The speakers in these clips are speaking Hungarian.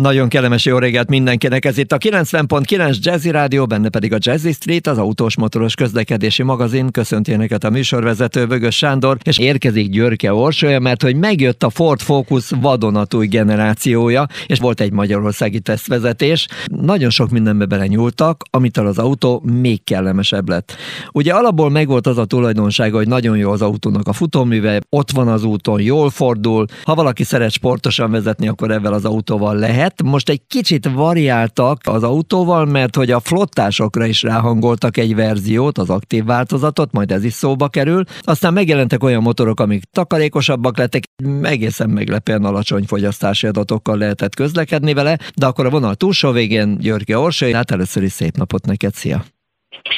Nagyon kellemes jó reggelt mindenkinek, ez itt a 90.9 Jazzy Rádió, benne pedig a Jazzy Street, az autós motoros közlekedési magazin. Köszönti Önöket a műsorvezető Vögös Sándor, és érkezik Györke Orsolya, mert hogy megjött a Ford Focus vadonatúj generációja, és volt egy magyarországi tesztvezetés. Nagyon sok mindenbe belenyúltak, amitől az autó még kellemesebb lett. Ugye alapból megvolt az a tulajdonsága, hogy nagyon jó az autónak a futóműve, ott van az úton, jól fordul. Ha valaki szeret sportosan vezetni, akkor ebben az autóval lehet lett. Most egy kicsit variáltak az autóval, mert hogy a flottásokra is ráhangoltak egy verziót, az aktív változatot, majd ez is szóba kerül. Aztán megjelentek olyan motorok, amik takarékosabbak lettek, egészen meglepően alacsony fogyasztási adatokkal lehetett közlekedni vele, de akkor a vonal túlsó végén Györgyi Orsai, hát először is szép napot neked, szia!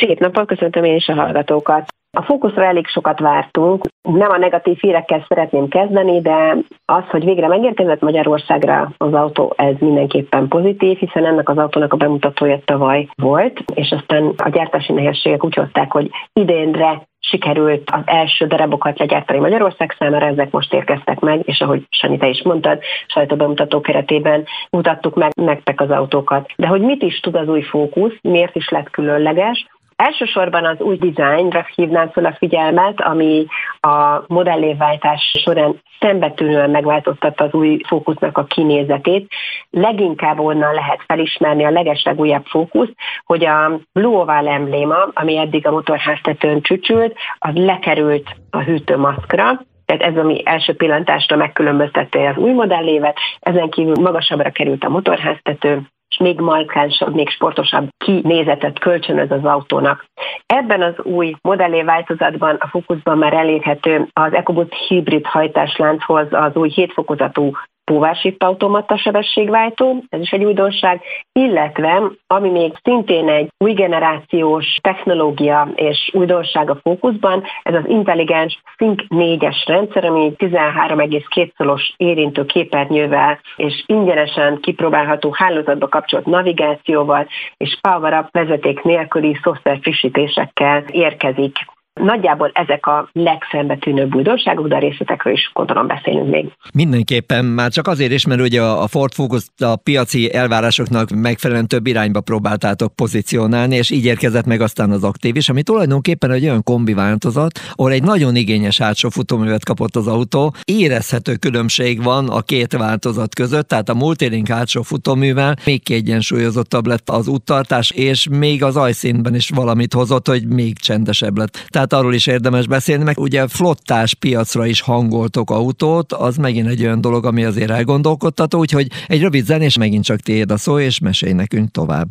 Szép napot, köszöntöm én is a hallgatókat. A fókuszra elég sokat vártunk. Nem a negatív hírekkel szeretném kezdeni, de az, hogy végre megérkezett Magyarországra az autó, ez mindenképpen pozitív, hiszen ennek az autónak a bemutatója tavaly volt, és aztán a gyártási nehézségek úgy hozták, hogy idénre sikerült az első darabokat legyártani Magyarország számára, ezek most érkeztek meg, és ahogy Sanyi, te is mondtad, sajtóbemutató keretében mutattuk meg nektek az autókat. De hogy mit is tud az új fókusz, miért is lett különleges, Elsősorban az új dizájnra hívnám fel a figyelmet, ami a modellévváltás során szembetűnően megváltoztatta az új fókusznak a kinézetét. Leginkább onnan lehet felismerni a legeslegújabb fókusz, hogy a Blue Oval embléma, ami eddig a motorháztetőn csücsült, az lekerült a hűtőmaszkra, tehát ez, ami első pillantásra megkülönböztette az új modellévet, ezen kívül magasabbra került a motorháztető, és még markánsabb, még sportosabb kinézetet kölcsönöz az autónak. Ebben az új modellé változatban a Focusban már elérhető az EcoBoost hibrid hajtáslánchoz az új hétfokozatú Póvárshift automata sebességváltó, ez is egy újdonság, illetve ami még szintén egy új generációs technológia és újdonság a fókuszban, ez az intelligens Sync 4-es rendszer, ami 13,2 szolos érintő képernyővel és ingyenesen kipróbálható hálózatba kapcsolt navigációval és power-up vezeték nélküli szoftver frissítésekkel érkezik Nagyjából ezek a legszembetűnőbb újdonságok, de a részletekről is gondolom beszélünk még. Mindenképpen, már csak azért is, mert ugye a Ford Focus a piaci elvárásoknak megfelelően több irányba próbáltátok pozícionálni, és így érkezett meg aztán az aktív is, ami tulajdonképpen egy olyan kombi változat, ahol egy nagyon igényes hátsó futóművet kapott az autó. Érezhető különbség van a két változat között, tehát a Multilink hátsó futóművel még kiegyensúlyozottabb lett az úttartás, és még az ajszínben is valamit hozott, hogy még csendesebb lett. Tehát tehát arról is érdemes beszélni, meg ugye flottás piacra is hangoltok autót, az megint egy olyan dolog, ami azért elgondolkodtató, úgyhogy egy rövid zenés megint csak tiéd a szó, és mesélj nekünk tovább.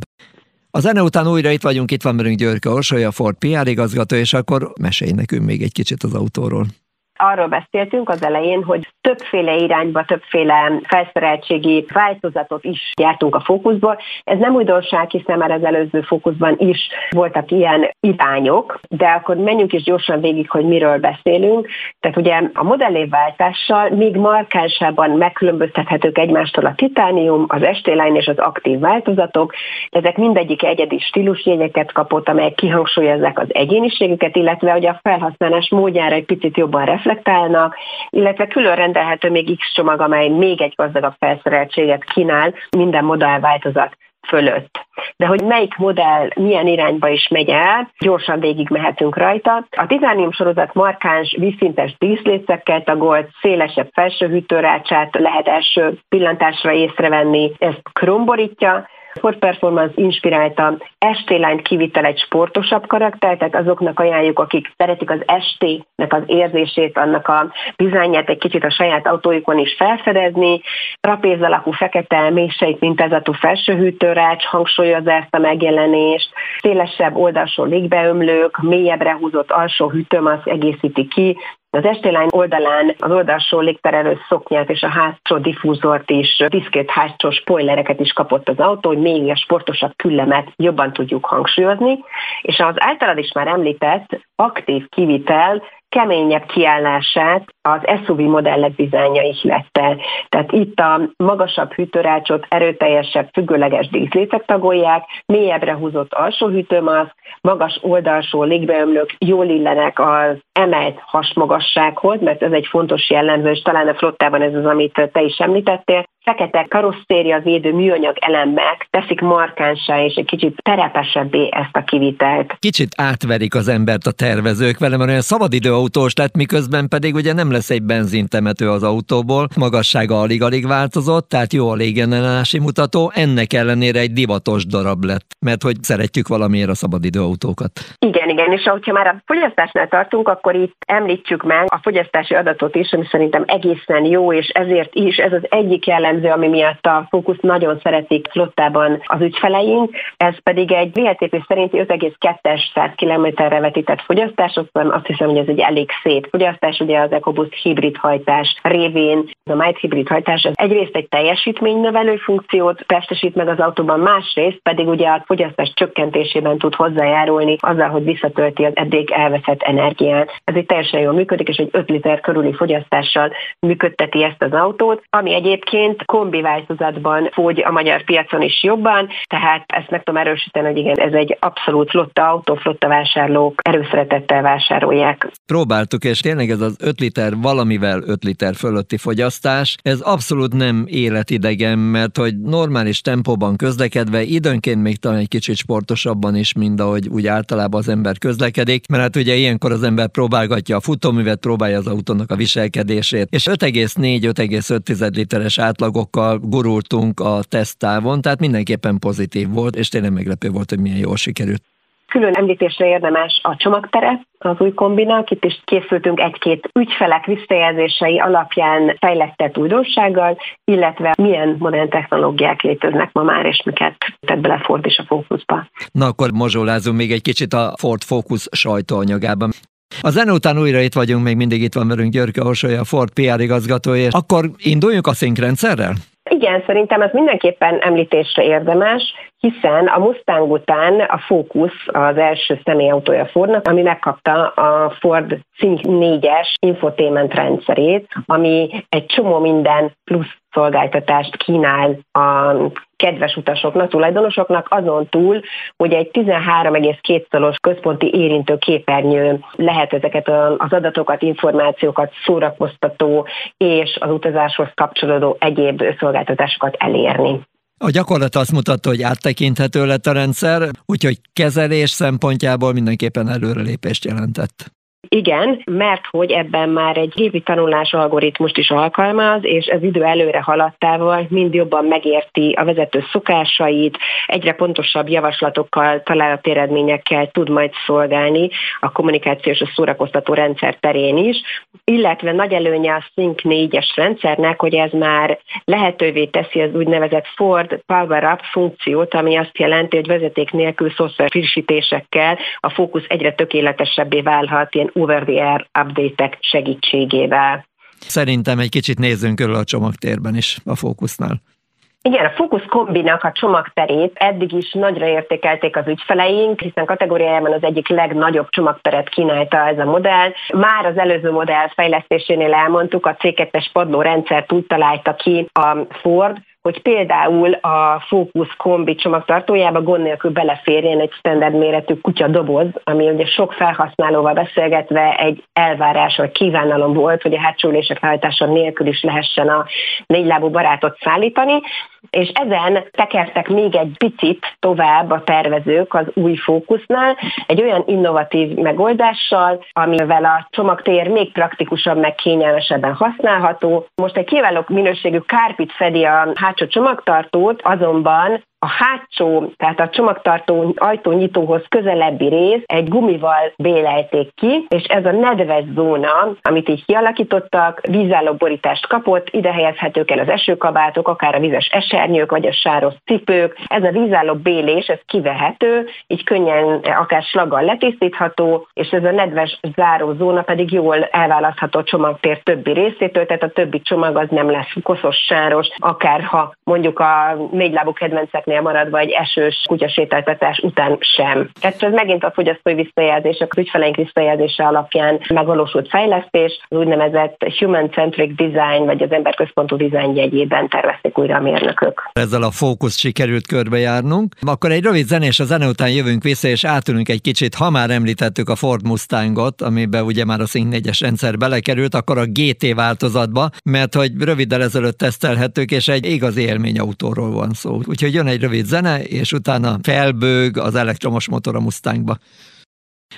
A zene után újra itt vagyunk, itt van velünk Györke Orsolya, Ford PR igazgató, és akkor mesélj nekünk még egy kicsit az autóról arról beszéltünk az elején, hogy többféle irányba, többféle felszereltségi változatot is gyártunk a fókuszból. Ez nem újdonság, hiszen már az előző fókuszban is voltak ilyen irányok, de akkor menjünk is gyorsan végig, hogy miről beszélünk. Tehát ugye a modellévváltással még markánsában megkülönböztethetők egymástól a titánium, az ST-line és az aktív változatok. Ezek mindegyik egyedi stílusjegyeket kapott, amelyek kihangsúlyozzák az egyéniségüket, illetve hogy a felhasználás módjára egy picit jobban reflektálnak reflektálnak, illetve külön rendelhető még X csomag, amely még egy gazdagabb felszereltséget kínál minden modellváltozat fölött. De hogy melyik modell milyen irányba is megy el, gyorsan végig mehetünk rajta. A titánium sorozat markáns vízszintes díszlécekkel tagolt, szélesebb felső hűtőrácsát lehet első pillantásra észrevenni, ezt kromborítja, Ford Performance inspirálta ST-line kivitel egy sportosabb karakter, tehát azoknak ajánljuk, akik szeretik az ST-nek az érzését, annak a bizányát egy kicsit a saját autójukon is felfedezni. Trapéz alakú fekete mélysejt mintázatú felsőhűtőrács hangsúlyozza ezt a megjelenést, szélesebb oldalsó légbeömlők, mélyebbre húzott alsó hűtőmasz egészíti ki, az Estelány oldalán az oldalsó légterelő szoknyát és a hátsó diffúzort is, diszkét hátsó spoilereket is kapott az autó, hogy még a sportosabb küllemet jobban tudjuk hangsúlyozni, és az általad is már említett aktív kivitel keményebb kiállását az SUV modellek dizájnja is lett el. Tehát itt a magasabb hűtőrácsot erőteljesebb függőleges díszlécek tagolják, mélyebbre húzott alsó hűtőmaszk, magas oldalsó légbeömlők jól illenek az emelt hasmagassághoz, mert ez egy fontos jellemző, és talán a flottában ez az, amit te is említettél, fekete karosszéria védő műanyag elemek teszik markánsá és egy kicsit terepesebbé ezt a kivitelt. Kicsit átverik az embert a tervezők vele, mert olyan szabadidőautós lett, miközben pedig ugye nem lesz egy benzintemető az autóból, magassága alig-alig változott, tehát jó a légellenállási mutató, ennek ellenére egy divatos darab lett, mert hogy szeretjük valamiért a szabadidőautókat. Igen, igen, és ahogyha már a fogyasztásnál tartunk, akkor itt említsük meg a fogyasztási adatot is, ami szerintem egészen jó, és ezért is ez az egyik jellemző, ami miatt a fókusz nagyon szeretik flottában az ügyfeleink, ez pedig egy VLTP szerinti 5,2-es 100 kilométerre vetített fogyasztás, azt hiszem, hogy ez egy elég szép fogyasztás, ugye az EcoBoost hibrid hajtás révén, a Might hibrid hajtás az egyrészt egy teljesítménynövelő funkciót testesít meg az autóban, másrészt pedig ugye a fogyasztás csökkentésében tud hozzájárulni azzal, hogy visszatölti az eddig elveszett energiát. Ez egy teljesen jól működik, és egy 5 liter körüli fogyasztással működteti ezt az autót, ami egyébként kombi változatban fogy a magyar piacon is jobban, tehát ezt meg tudom erősíteni, hogy igen, ez egy abszolút flotta autó, flotta vásárlók erőszeretettel vásárolják. Próbáltuk, és tényleg ez az 5 liter valamivel 5 liter fölötti fogyasztás, ez abszolút nem életidegen, mert hogy normális tempóban közlekedve, időnként még talán egy kicsit sportosabban is, mint ahogy úgy általában az ember közlekedik, mert hát ugye ilyenkor az ember próbálgatja a futóművet, próbálja az autónak a viselkedését, és 5,4-5,5 literes átlag átlagokkal gurultunk a tesztávon, tehát mindenképpen pozitív volt, és tényleg meglepő volt, hogy milyen jól sikerült. Külön említésre érdemes a csomagtere az új kombinak. Itt is készültünk egy-két ügyfelek visszajelzései alapján fejlesztett újdonsággal, illetve milyen modern technológiák léteznek ma már, és miket tett bele Ford is a fókuszba. Na akkor mozsolázunk még egy kicsit a Ford Focus sajtóanyagában. A zene után újra itt vagyunk, még mindig itt van velünk Györke Orsolya, a Ford PR igazgatója. Akkor induljunk a szinkrendszerrel? Igen, szerintem ez mindenképpen említésre érdemes, hiszen a Mustang után a Focus az első személyautója Fordnak, ami megkapta a Ford Sync 4-es infotainment rendszerét, ami egy csomó minden plusz szolgáltatást kínál a kedves utasoknak, tulajdonosoknak, azon túl, hogy egy 13,2-szoros központi érintő képernyő lehet ezeket az adatokat, információkat, szórakoztató és az utazáshoz kapcsolódó egyéb szolgáltatásokat elérni. A gyakorlat azt mutatta, hogy áttekinthető lett a rendszer, úgyhogy kezelés szempontjából mindenképpen előrelépést jelentett. Igen, mert hogy ebben már egy gépi tanulás algoritmust is alkalmaz, és ez idő előre haladtával mind jobban megérti a vezető szokásait, egyre pontosabb javaslatokkal, találati eredményekkel tud majd szolgálni a kommunikációs és a szórakoztató rendszer terén is, illetve nagy előnye a Sync 4-es rendszernek, hogy ez már lehetővé teszi az úgynevezett Ford Power Up funkciót, ami azt jelenti, hogy vezeték nélkül szoftver frissítésekkel a fókusz egyre tökéletesebbé válhat ilyen over-the-air update-ek segítségével. Szerintem egy kicsit nézzünk körül a csomagtérben is a fókusznál. Igen, a Focus Kombinak a csomagterét eddig is nagyra értékelték az ügyfeleink, hiszen kategóriájában az egyik legnagyobb csomagteret kínálta ez a modell. Már az előző modell fejlesztésénél elmondtuk, a C2-es padló rendszert úgy találta ki a Ford, hogy például a Focus kombi csomagtartójába gond nélkül beleférjen egy standard méretű kutya doboz, ami ugye sok felhasználóval beszélgetve egy elvárás vagy kívánalom volt, hogy a hátsó ülések hajtása nélkül is lehessen a négylábú barátot szállítani, és ezen tekertek még egy picit tovább a tervezők az új fókusznál, egy olyan innovatív megoldással, amivel a csomagtér még praktikusabb, meg kényelmesebben használható. Most egy kiváló minőségű kárpit fedi a hátsó csomagtartót, azonban a hátsó, tehát a csomagtartó ajtónyitóhoz közelebbi rész egy gumival bélelték ki, és ez a nedves zóna, amit így kialakítottak, vízálló borítást kapott, ide helyezhetők el az esőkabátok, akár a vizes esernyők, vagy a sáros cipők. Ez a vízálló bélés, ez kivehető, így könnyen akár slaggal letisztítható, és ez a nedves záró zóna pedig jól elválasztható a csomagtér többi részétől, tehát a többi csomag az nem lesz koszos, sáros, akár ha mondjuk a négylábú kedvencek gyereknél maradva egy esős kutyasétáltatás után sem. Tehát ez megint a fogyasztói visszajelzések, az ügyfeleink visszajelzése alapján megvalósult fejlesztés, az úgynevezett human-centric design, vagy az emberközpontú design jegyében tervezték újra a mérnökök. Ezzel a fókusz sikerült körbejárnunk. Akkor egy rövid zenés a zene után jövünk vissza, és átülünk egy kicsit, ha már említettük a Ford Mustangot, amiben ugye már a Sync 4-es rendszer belekerült, akkor a GT változatba, mert hogy röviddel ezelőtt tesztelhetők, és egy igazi élményautóról van szó. Úgyhogy jön egy rövid zene, és utána felbőg az elektromos motor a Mustangba.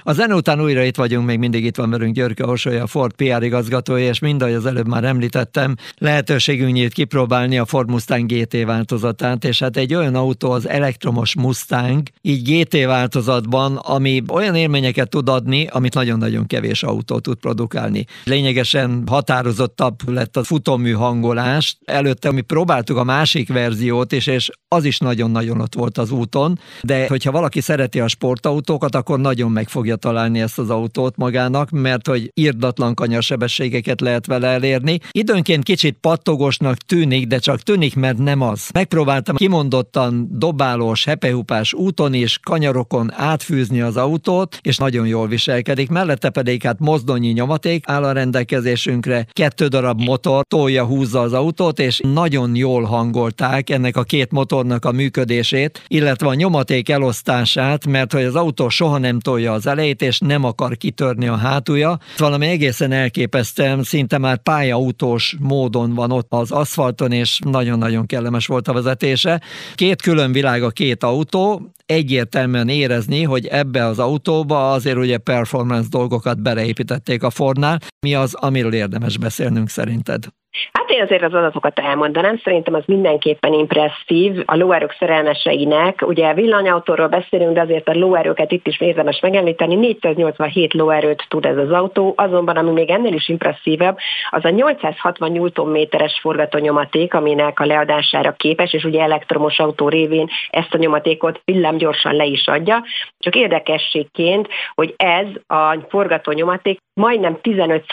A zene után újra itt vagyunk, még mindig itt van velünk Györke Orsolya, a Ford PR igazgatója, és mind, ahogy az előbb már említettem, lehetőségünk nyílt kipróbálni a Ford Mustang GT változatát, és hát egy olyan autó az elektromos Mustang, így GT változatban, ami olyan élményeket tud adni, amit nagyon-nagyon kevés autó tud produkálni. Lényegesen határozottabb lett a futómű hangolás. Előtte mi próbáltuk a másik verziót is, és az is nagyon-nagyon ott volt az úton, de hogyha valaki szereti a sportautókat, akkor nagyon meg fog fogja találni ezt az autót magának, mert hogy írdatlan kanyarsebességeket lehet vele elérni. Időnként kicsit pattogosnak tűnik, de csak tűnik, mert nem az. Megpróbáltam kimondottan dobálós, hepehupás úton és kanyarokon átfűzni az autót, és nagyon jól viselkedik. Mellette pedig hát mozdonyi nyomaték áll a rendelkezésünkre, kettő darab motor tolja, húzza az autót, és nagyon jól hangolták ennek a két motornak a működését, illetve a nyomaték elosztását, mert hogy az autó soha nem tolja az elejét, és nem akar kitörni a hátulja. Valami egészen elképesztően, szinte már pályautós módon van ott az aszfalton, és nagyon-nagyon kellemes volt a vezetése. Két külön világ a két autó, egyértelműen érezni, hogy ebbe az autóba azért ugye performance dolgokat beleépítették a Fordnál. Mi az, amiről érdemes beszélnünk szerinted? Hát én azért az adatokat elmondanám, szerintem az mindenképpen impresszív. A lóerők szerelmeseinek, ugye villanyautóról beszélünk, de azért a lóerőket itt is érdemes megemlíteni, 487 lóerőt tud ez az autó, azonban ami még ennél is impresszívebb, az a 860 Nm-es forgatónyomaték, aminek a leadására képes, és ugye elektromos autó révén ezt a nyomatékot villámgyorsan le is adja. Csak érdekességként, hogy ez a forgatónyomaték majdnem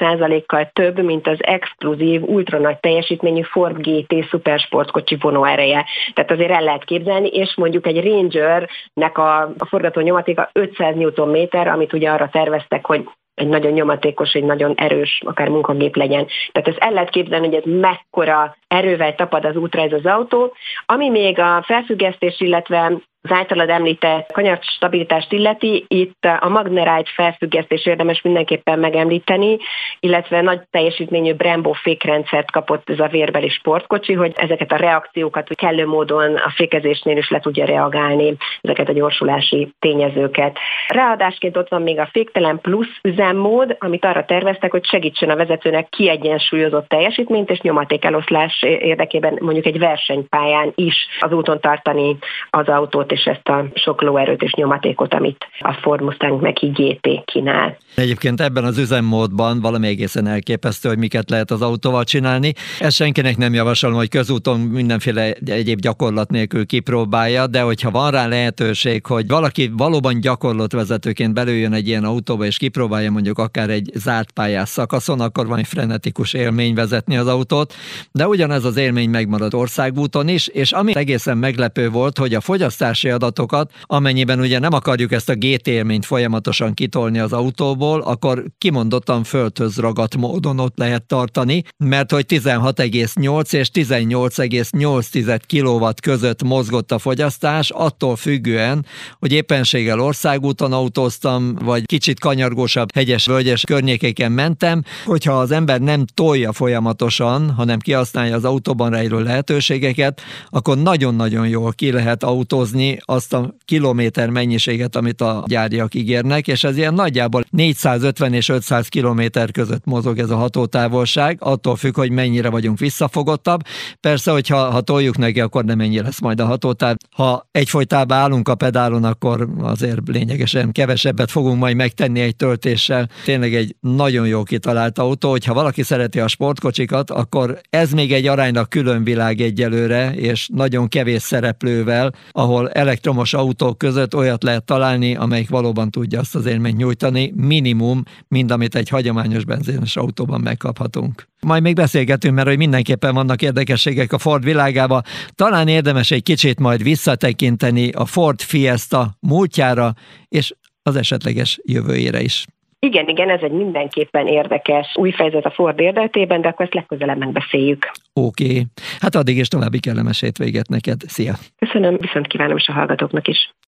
15%-kal több, mint az exkluzív, ultra nagy teljesítményű Ford GT szupersportkocsi vonóereje. Tehát azért el lehet képzelni, és mondjuk egy Rangernek a, a forgató nyomatéka 500 Nm, amit ugye arra terveztek, hogy egy nagyon nyomatékos, egy nagyon erős, akár munkagép legyen. Tehát ezt el lehet képzelni, hogy ez mekkora erővel tapad az útra ez az autó. Ami még a felfüggesztés, illetve az általad említett kanyar stabilitást illeti, itt a Magnerite felfüggesztés érdemes mindenképpen megemlíteni, illetve nagy teljesítményű Brembo fékrendszert kapott ez a vérbeli sportkocsi, hogy ezeket a reakciókat kellő módon a fékezésnél is le tudja reagálni, ezeket a gyorsulási tényezőket. Ráadásként ott van még a féktelen plusz üzemmód, amit arra terveztek, hogy segítsen a vezetőnek kiegyensúlyozott teljesítményt és nyomatékeloszlás érdekében mondjuk egy versenypályán is az úton tartani az autót és ezt a sok lóerőt és nyomatékot, amit a Ford Mustang meg GT kínál. Egyébként ebben az üzemmódban valami egészen elképesztő, hogy miket lehet az autóval csinálni. Ezt senkinek nem javasolom, hogy közúton mindenféle egyéb gyakorlat nélkül kipróbálja, de hogyha van rá lehetőség, hogy valaki valóban gyakorlott vezetőként belőjön egy ilyen autóba és kipróbálja mondjuk akár egy zárt pályás szakaszon, akkor van egy frenetikus élmény vezetni az autót, de ugyanez az élmény megmarad országúton is, és ami egészen meglepő volt, hogy a fogyasztás fogyasztási adatokat, amennyiben ugye nem akarjuk ezt a GT élményt folyamatosan kitolni az autóból, akkor kimondottan földhöz ragadt módon ott lehet tartani, mert hogy 16,8 és 18,8 kW között mozgott a fogyasztás, attól függően, hogy éppenséggel országúton autóztam, vagy kicsit kanyargósabb hegyes, völgyes környékeken mentem, hogyha az ember nem tolja folyamatosan, hanem kihasználja az autóban rejlő lehetőségeket, akkor nagyon-nagyon jól ki lehet autózni azt a kilométer mennyiséget, amit a gyáriak ígérnek, és ez ilyen nagyjából 450 és 500 kilométer között mozog ez a hatótávolság, attól függ, hogy mennyire vagyunk visszafogottabb. Persze, hogyha ha toljuk neki, akkor nem ennyi lesz majd a hatótáv. Ha egyfolytában állunk a pedálon, akkor azért lényegesen kevesebbet fogunk majd megtenni egy töltéssel. Tényleg egy nagyon jó kitalált autó, hogyha valaki szereti a sportkocsikat, akkor ez még egy aránylag külön világ egyelőre, és nagyon kevés szereplővel, ahol elektromos autók között olyat lehet találni, amelyik valóban tudja azt az élményt nyújtani, minimum, mint amit egy hagyományos benzines autóban megkaphatunk. Majd még beszélgetünk, mert hogy mindenképpen vannak érdekességek a Ford világába. Talán érdemes egy kicsit majd visszatekinteni a Ford Fiesta múltjára, és az esetleges jövőjére is. Igen, igen, ez egy mindenképpen érdekes új fejezet a Ford érdetében, de akkor ezt legközelebb megbeszéljük. Oké. Okay. Hát addig is további kellemes hétvéget neked. Szia! Köszönöm, viszont kívánom is a hallgatóknak is.